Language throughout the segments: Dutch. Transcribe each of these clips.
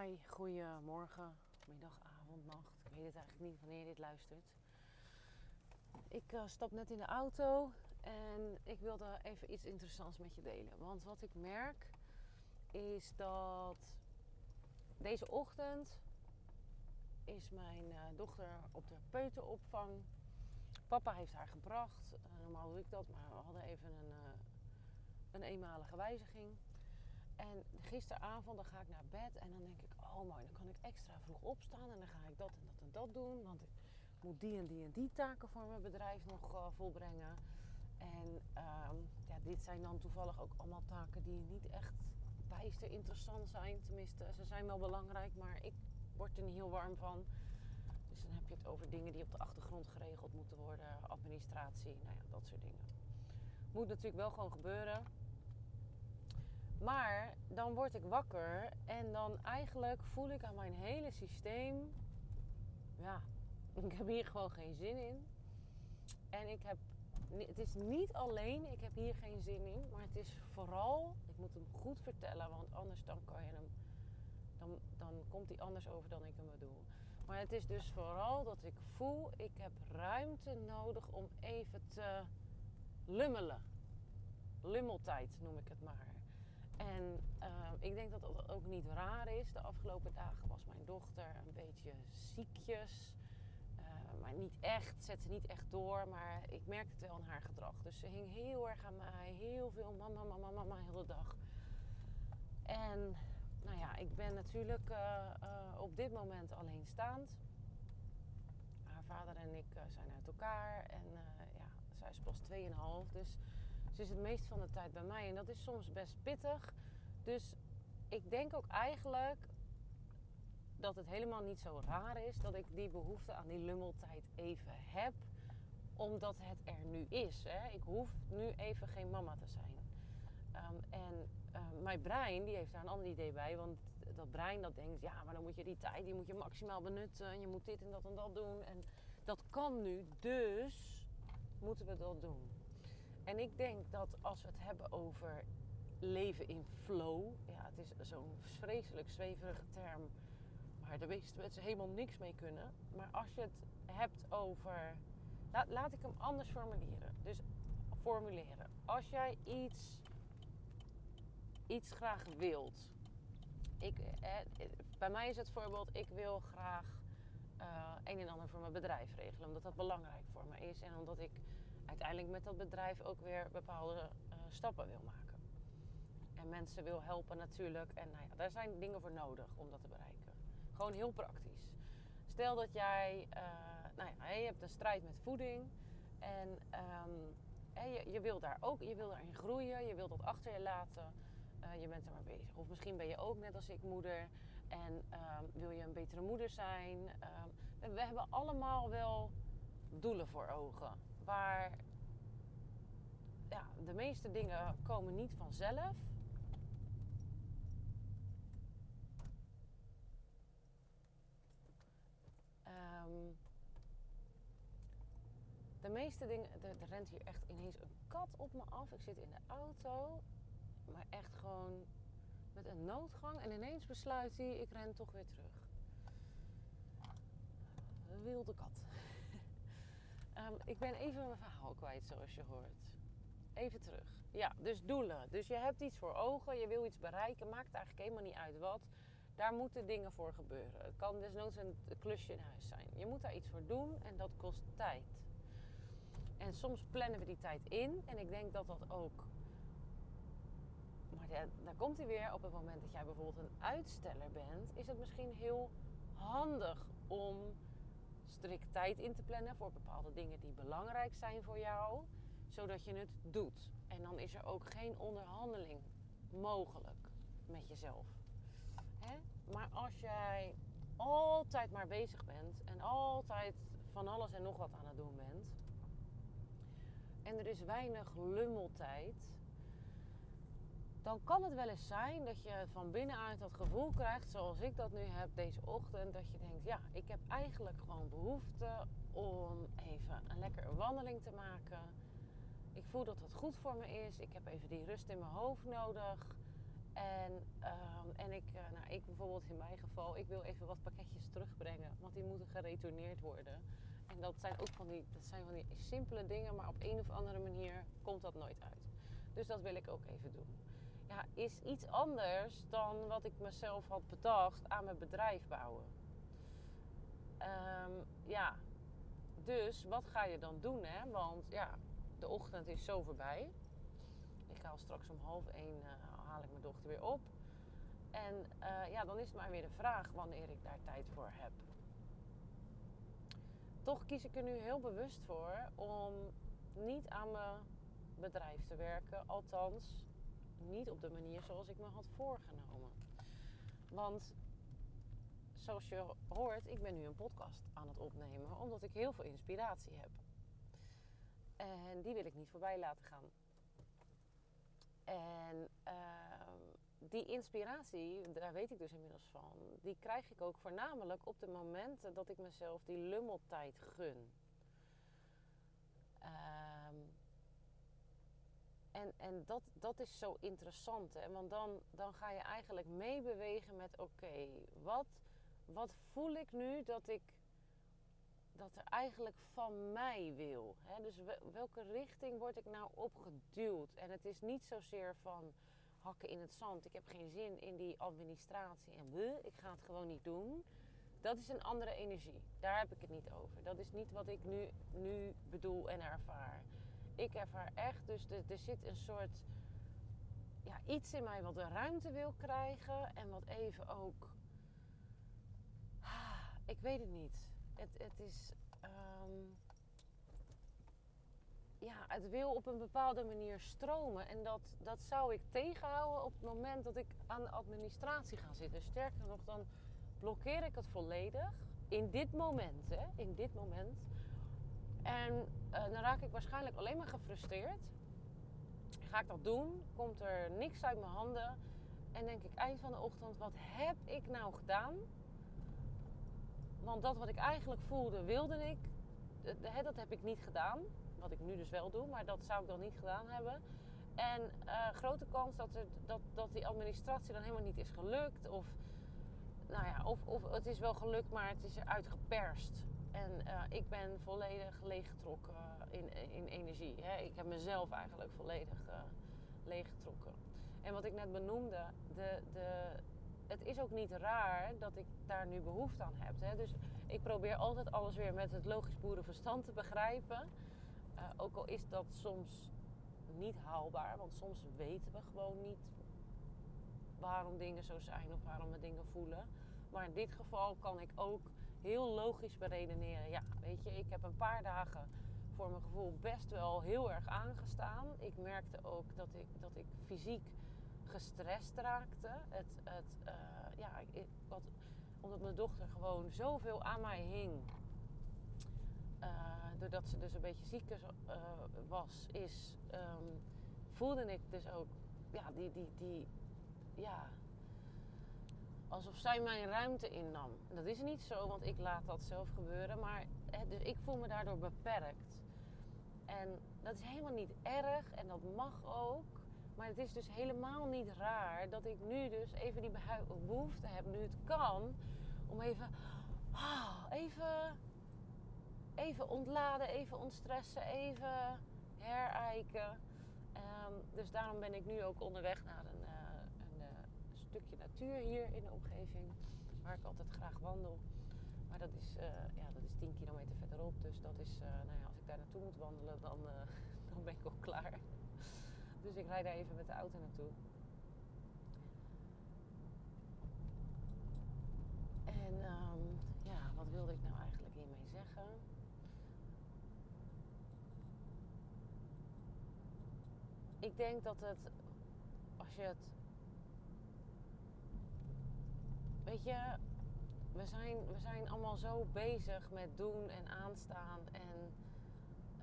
Hi, goedemorgen, middag, avond, nacht. Ik weet het eigenlijk niet wanneer je dit luistert. Ik uh, stap net in de auto en ik wilde even iets interessants met je delen. Want wat ik merk is dat deze ochtend is mijn uh, dochter op de peuteropvang. Papa heeft haar gebracht. Uh, normaal doe ik dat, maar we hadden even een, een eenmalige wijziging. En gisteravond dan ga ik naar bed en dan denk ik, oh mooi, dan kan ik extra vroeg opstaan en dan ga ik dat en dat en dat doen. Want ik moet die en die en die taken voor mijn bedrijf nog uh, volbrengen. En um, ja, dit zijn dan toevallig ook allemaal taken die niet echt bijster interessant zijn. Tenminste, ze zijn wel belangrijk, maar ik word er niet heel warm van. Dus dan heb je het over dingen die op de achtergrond geregeld moeten worden, administratie, nou ja, dat soort dingen. Moet natuurlijk wel gewoon gebeuren. Maar dan word ik wakker en dan eigenlijk voel ik aan mijn hele systeem, ja, ik heb hier gewoon geen zin in. En ik heb, het is niet alleen, ik heb hier geen zin in, maar het is vooral, ik moet hem goed vertellen, want anders dan kan je hem, dan, dan komt hij anders over dan ik hem bedoel. Maar het is dus vooral dat ik voel, ik heb ruimte nodig om even te lummelen. Lummeltijd noem ik het maar. En uh, ik denk dat dat ook niet raar is. De afgelopen dagen was mijn dochter een beetje ziekjes. Uh, maar niet echt, zette niet echt door. Maar ik merkte het wel aan haar gedrag. Dus ze hing heel erg aan mij. Heel veel mama, mama, mama, de hele dag. En nou ja, ik ben natuurlijk uh, op dit moment alleenstaand. Haar vader en ik zijn uit elkaar. En ja, zij is pas 2,5. Dus ze is het meest van de tijd bij mij en dat is soms best pittig. Dus ik denk ook eigenlijk dat het helemaal niet zo raar is dat ik die behoefte aan die lummeltijd even heb. Omdat het er nu is. Hè. Ik hoef nu even geen mama te zijn. Um, en uh, mijn brein die heeft daar een ander idee bij. Want dat brein dat denkt, ja, maar dan moet je die tijd die moet je maximaal benutten. En je moet dit en dat en dat doen. En dat kan nu, dus moeten we dat doen. En ik denk dat als we het hebben over leven in flow, ja, het is zo'n vreselijk zweverige term waar de meeste mensen helemaal niks mee kunnen. Maar als je het hebt over. Laat, laat ik hem anders formuleren. Dus formuleren. Als jij iets, iets graag wilt. Ik, eh, bij mij is het voorbeeld, ik wil graag uh, een en ander voor mijn bedrijf regelen. Omdat dat belangrijk voor me is. En omdat ik uiteindelijk met dat bedrijf ook weer bepaalde uh, stappen wil maken. En mensen wil helpen natuurlijk. En nou ja, daar zijn dingen voor nodig om dat te bereiken. Gewoon heel praktisch. Stel dat jij, uh, nou ja, je hebt een strijd met voeding. En um, je, je wil daar ook, je wil daarin groeien. Je wil dat achter je laten. Uh, je bent er maar bezig. Of misschien ben je ook net als ik moeder. En um, wil je een betere moeder zijn. Um, we hebben allemaal wel doelen voor ogen waar ja, de meeste dingen komen niet vanzelf. Um, de meeste dingen, er, rent hier echt ineens een kat op me af. Ik zit in de auto, maar echt gewoon met een noodgang. En ineens besluit hij, ik ren toch weer terug. Wilde kat. Um, ik ben even mijn verhaal kwijt, zoals je hoort. Even terug. Ja, dus doelen. Dus je hebt iets voor ogen, je wil iets bereiken, maakt eigenlijk helemaal niet uit wat. Daar moeten dingen voor gebeuren. Het kan desnoods een klusje in huis zijn. Je moet daar iets voor doen en dat kost tijd. En soms plannen we die tijd in en ik denk dat dat ook. Maar ja, daar komt hij weer. Op het moment dat jij bijvoorbeeld een uitsteller bent, is het misschien heel handig om strikt tijd in te plannen voor bepaalde dingen die belangrijk zijn voor jou, zodat je het doet. En dan is er ook geen onderhandeling mogelijk met jezelf. Hè? Maar als jij altijd maar bezig bent en altijd van alles en nog wat aan het doen bent, en er is weinig lummeltijd, dan kan het wel eens zijn dat je van binnenuit dat gevoel krijgt, zoals ik dat nu heb deze ochtend, dat je denkt, ja, ik heb eigenlijk gewoon behoefte om even een lekkere wandeling te maken. Ik voel dat dat goed voor me is. Ik heb even die rust in mijn hoofd nodig. En uh, en ik, uh, nou, ik bijvoorbeeld in mijn geval, ik wil even wat pakketjes terugbrengen, want die moeten geretourneerd worden. En dat zijn ook van die, dat zijn van die simpele dingen, maar op een of andere manier komt dat nooit uit. Dus dat wil ik ook even doen. Ja, is iets anders dan wat ik mezelf had bedacht aan mijn bedrijf bouwen. Um, ja, dus wat ga je dan doen? Hè? Want ja, de ochtend is zo voorbij. Ik ga straks om half één uh, haal ik mijn dochter weer op. En uh, ja, dan is het maar weer de vraag wanneer ik daar tijd voor heb. Toch kies ik er nu heel bewust voor om niet aan mijn bedrijf te werken. Althans, niet op de manier zoals ik me had voorgenomen. Want zoals je hoort, ik ben nu een podcast aan het opnemen omdat ik heel veel inspiratie heb. En die wil ik niet voorbij laten gaan. En uh, die inspiratie, daar weet ik dus inmiddels van, die krijg ik ook voornamelijk op de momenten dat ik mezelf die lummeltijd gun. Um, en en dat, dat is zo interessant, hè? want dan, dan ga je eigenlijk meebewegen met: oké, wat, wat voel ik nu dat ik dat er eigenlijk van mij wil? Hè? Dus welke richting word ik nou opgeduwd? En het is niet zozeer van hakken in het zand. Ik heb geen zin in die administratie en bleh, ik ga het gewoon niet doen. Dat is een andere energie. Daar heb ik het niet over. Dat is niet wat ik nu, nu bedoel en ervaar. Ik ervaar echt, dus er, zit een soort ja, iets in mij wat de ruimte wil krijgen en wat even ook. Ah, ik weet het niet. Het, het is. Um, ja, het wil op een bepaalde manier stromen. En dat, dat zou ik tegenhouden op het moment dat ik aan de administratie ga zitten. Sterker nog, dan blokkeer ik het volledig. In dit moment, hè, in dit moment. En uh, dan raak ik waarschijnlijk alleen maar gefrustreerd. Ga ik dat doen? Komt er niks uit mijn handen? En denk ik eind van de ochtend, wat heb ik nou gedaan? Want dat wat ik eigenlijk voelde, wilde ik. Dat heb ik niet gedaan. Wat ik nu dus wel doe, maar dat zou ik dan niet gedaan hebben. En uh, grote kans dat, er, dat, dat die administratie dan helemaal niet is gelukt. Of, nou ja, of, of het is wel gelukt, maar het is eruit geperst. En uh, ik ben volledig leeggetrokken in, in energie. Hè. Ik heb mezelf eigenlijk volledig uh, leeggetrokken. En wat ik net benoemde, de, de, het is ook niet raar dat ik daar nu behoefte aan heb. Hè. Dus ik probeer altijd alles weer met het logisch boerenverstand te begrijpen. Uh, ook al is dat soms niet haalbaar, want soms weten we gewoon niet waarom dingen zo zijn of waarom we dingen voelen. Maar in dit geval kan ik ook heel logisch beredeneren. Ja, weet je, ik heb een paar dagen voor mijn gevoel best wel heel erg aangestaan. Ik merkte ook dat ik, dat ik fysiek gestrest raakte. Het, het, uh, ja, omdat mijn dochter gewoon zoveel aan mij hing. Uh, doordat ze dus een beetje ziek uh, was, is, um, voelde ik dus ook ja, die, die, die, ja, alsof zij mijn ruimte innam. Dat is niet zo, want ik laat dat zelf gebeuren. Maar dus ik voel me daardoor beperkt. En dat is helemaal niet erg en dat mag ook. Maar het is dus helemaal niet raar dat ik nu dus even die behoefte heb, nu het kan, om even, oh, even, even ontladen, even ontstressen, even herijken. Um, dus daarom ben ik nu ook onderweg naar een stukje natuur hier in de omgeving. Waar ik altijd graag wandel. Maar dat is, uh, ja, dat is 10 kilometer verderop. Dus dat is, uh, nou ja, als ik daar naartoe moet wandelen, dan, uh, dan ben ik ook klaar. Dus ik rijd daar even met de auto naartoe. En um, ja, wat wilde ik nou eigenlijk hiermee zeggen? Ik denk dat het, als je het weet je, we zijn, we zijn allemaal zo bezig met doen en aanstaan. En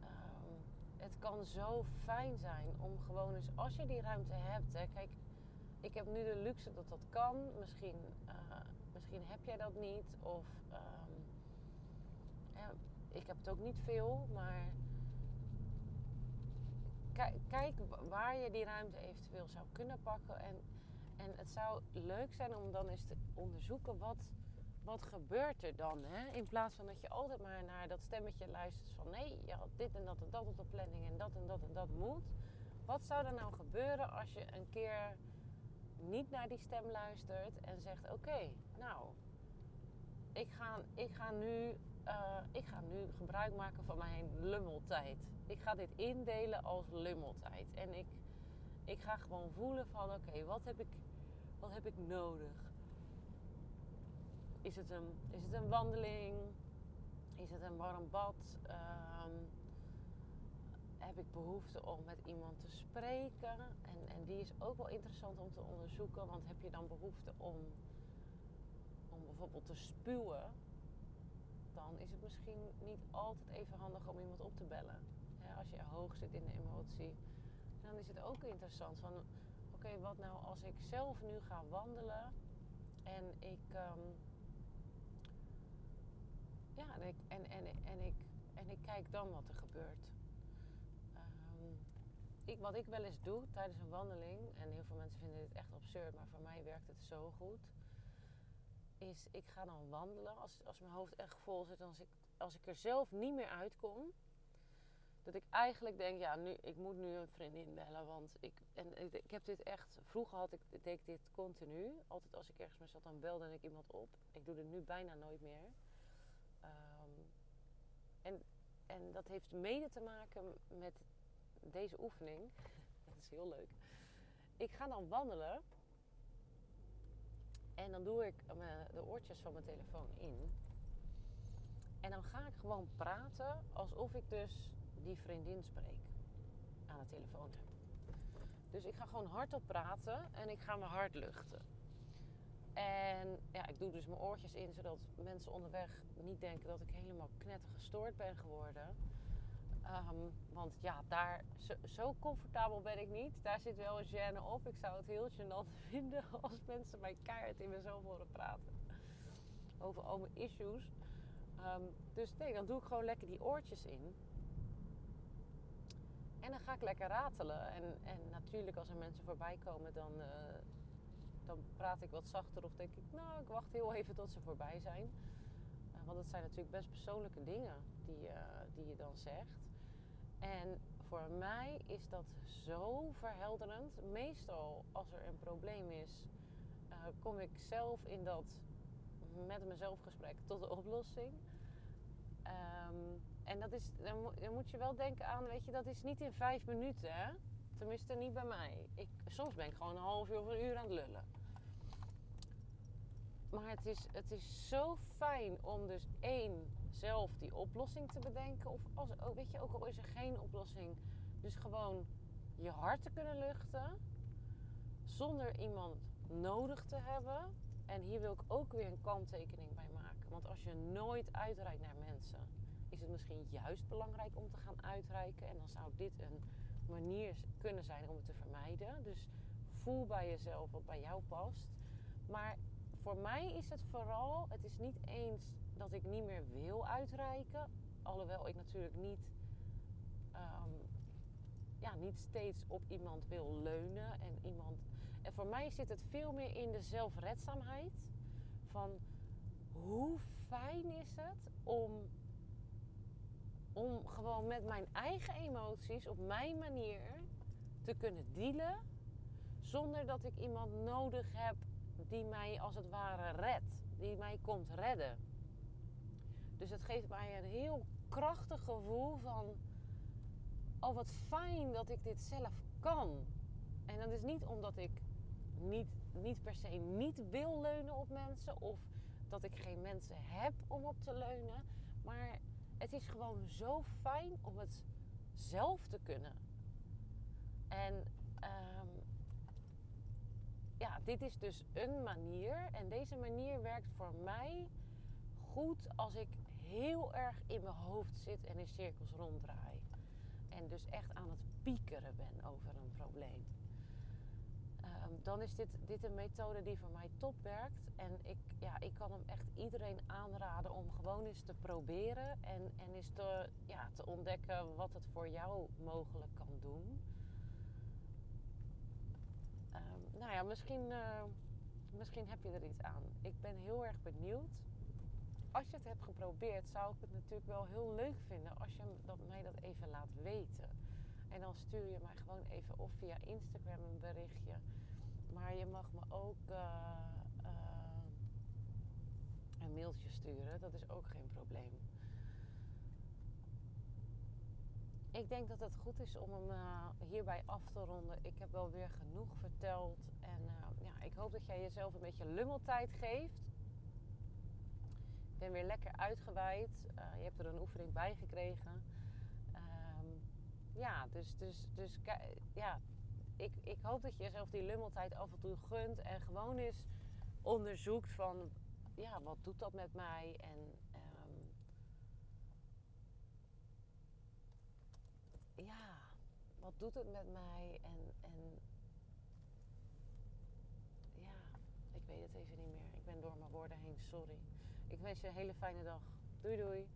um, het kan zo fijn zijn om gewoon eens, als je die ruimte hebt. Hè, kijk, ik heb nu de luxe dat dat kan. Misschien, uh, misschien heb jij dat niet. Of ja, ik heb het ook niet veel, maar kijk waar je die ruimte eventueel zou kunnen pakken. En En het zou leuk zijn om dan eens te onderzoeken wat, wat gebeurt er dan. Hè? In plaats van dat je altijd maar naar dat stemmetje luistert van nee, ja, dit en dat en dat op de planning en dat en dat en dat moet. Wat zou er nou gebeuren als je een keer niet naar die stem luistert en zegt: Oké, nou, ik ga, ik, ga nu, uh, ik ga nu gebruik maken van mijn lummeltijd. Ik ga dit indelen als lummeltijd. En ik, ik ga gewoon voelen van oké, wat, heb ik, wat heb ik nodig? Is het een, is het een wandeling? Is het een warm bad? Um, heb ik behoefte om met iemand te spreken? En, en die is ook wel interessant om te onderzoeken. Want heb je dan behoefte om, om bijvoorbeeld te spuwen? Dan is het misschien niet altijd even handig om iemand op te bellen. als je hoog zit in de emotie dan is het ook interessant van oké, wat nou als ik zelf nu ga wandelen en ik um, ja, en ik, en, en, en, ik, en ik kijk dan wat er gebeurt. Um, ik, wat ik wel eens doe tijdens een wandeling, en heel veel mensen vinden dit echt absurd, maar voor mij werkt het zo goed, is ik ga dan wandelen als, als mijn hoofd echt vol zit, als ik, als ik er zelf niet meer uitkom, dat ik eigenlijk denk, ja, nu, ik moet nu een vriendin bellen. Want ik, en ik, ik heb dit echt, vroeger had ik, deed dit continu. Altijd als ik ergens mee zat, dan belde ik iemand op. Ik doe het nu bijna nooit meer. Um, en, en dat heeft mede te maken met deze oefening. dat is heel leuk. Ik ga dan wandelen. En dan doe ik de oortjes van mijn telefoon in. En dan ga ik gewoon praten alsof ik dus die vriendin spreek aan de telefoon. Dus ik ga gewoon hardop praten en ik ga mijn hart luchten. En ja, ik doe dus mijn oortjes in zodat mensen onderweg niet denken dat ik helemaal knettergestoord ben geworden. Ehm, want ja, daar, zo, zo, comfortabel ben ik niet. Daar zit wel een gêne op. Ik zou het heel gênant vinden als mensen mij keihard in mezelf horen praten. Over al mijn issues. Um, dus nee, dan doe ik gewoon lekker die oortjes in. En dan ga ik lekker ratelen. En, en natuurlijk als er mensen voorbij komen, dan, uh, dan praat ik wat zachter. Of denk ik, nou, ik wacht heel even tot ze voorbij zijn. Uh, want het zijn natuurlijk best persoonlijke dingen die, uh, die je dan zegt. En voor mij is dat zo verhelderend. Meestal als er een probleem is, kom ik zelf in dat met mezelf gesprek tot de oplossing. Um, en dat is, dan, moet je wel denken aan, weet je, dat is niet in vijf minuten? Tenminste, niet bij mij. Ik, soms ben ik gewoon een half uur of een uur aan het lullen. Maar het is, het is zo fijn om dus één, zelf die oplossing te bedenken. Of als, oh, weet je, ook al is er geen oplossing. Dus gewoon je hart te kunnen luchten. Zonder iemand nodig te hebben. En hier wil ik ook weer een kanttekening bij maken. Want als je nooit uitreikt naar mensen is het misschien juist belangrijk om te gaan uitreiken. En dan zou dit een manier kunnen zijn om het te vermijden. Dus voel bij jezelf wat bij jou past. Maar voor mij is het vooral, het is niet eens dat ik niet meer wil uitreiken. Alhoewel ik natuurlijk niet, um, ja, niet steeds op iemand wil leunen. En, iemand, en voor mij zit het veel meer in de zelfredzaamheid. Van hoe fijn is het om om gewoon met mijn eigen emoties op mijn manier te kunnen dealen. Zonder dat ik iemand nodig heb die mij als het ware redt. Die mij komt redden. Dus het geeft mij een heel krachtig gevoel van... Oh, wat fijn dat ik dit zelf kan. En dat is niet omdat ik niet, niet per se niet wil leunen op mensen... of dat ik geen mensen heb om op te leunen. Maar het is gewoon zo fijn om het zelf te kunnen. En um, ja, dit is dus een manier. En deze manier werkt voor mij goed als ik heel erg in mijn hoofd zit en in cirkels ronddraai. En dus echt aan het piekeren ben over een probleem. Ehm, dan is dit, dit een methode die voor mij top werkt. En ik, ja, ik kan hem echt iedereen aanraden om gewoon eens te proberen. En, en eens te, ja, te ontdekken wat het voor jou mogelijk kan doen. ehm, nou ja, misschien, eh, misschien heb je er iets aan. Ik ben heel erg benieuwd. Als je het hebt geprobeerd, zou ik het natuurlijk wel heel leuk vinden als je dat, mij dat even laat weten. En dan stuur je mij gewoon even of via Instagram een berichtje. Maar je mag me ook eh, eh, een mailtje sturen. Dat is ook geen probleem. Ik denk dat het goed is om hem uh, hierbij af te ronden. Ik heb wel weer genoeg verteld. En ja, ik hoop dat jij jezelf een beetje lummeltijd geeft. Ik ben weer lekker uitgeweid. je hebt er een oefening bij gekregen ja, dus, dus, dus ja, ik, ik hoop dat je jezelf die lummeltijd af en toe gunt en gewoon eens onderzoekt van, ja, wat doet dat met mij? En um, ja, wat doet het met mij? En, en ja, ik weet het even niet meer. Ik ben door mijn woorden heen, sorry. Ik wens je een hele fijne dag. Doei doei.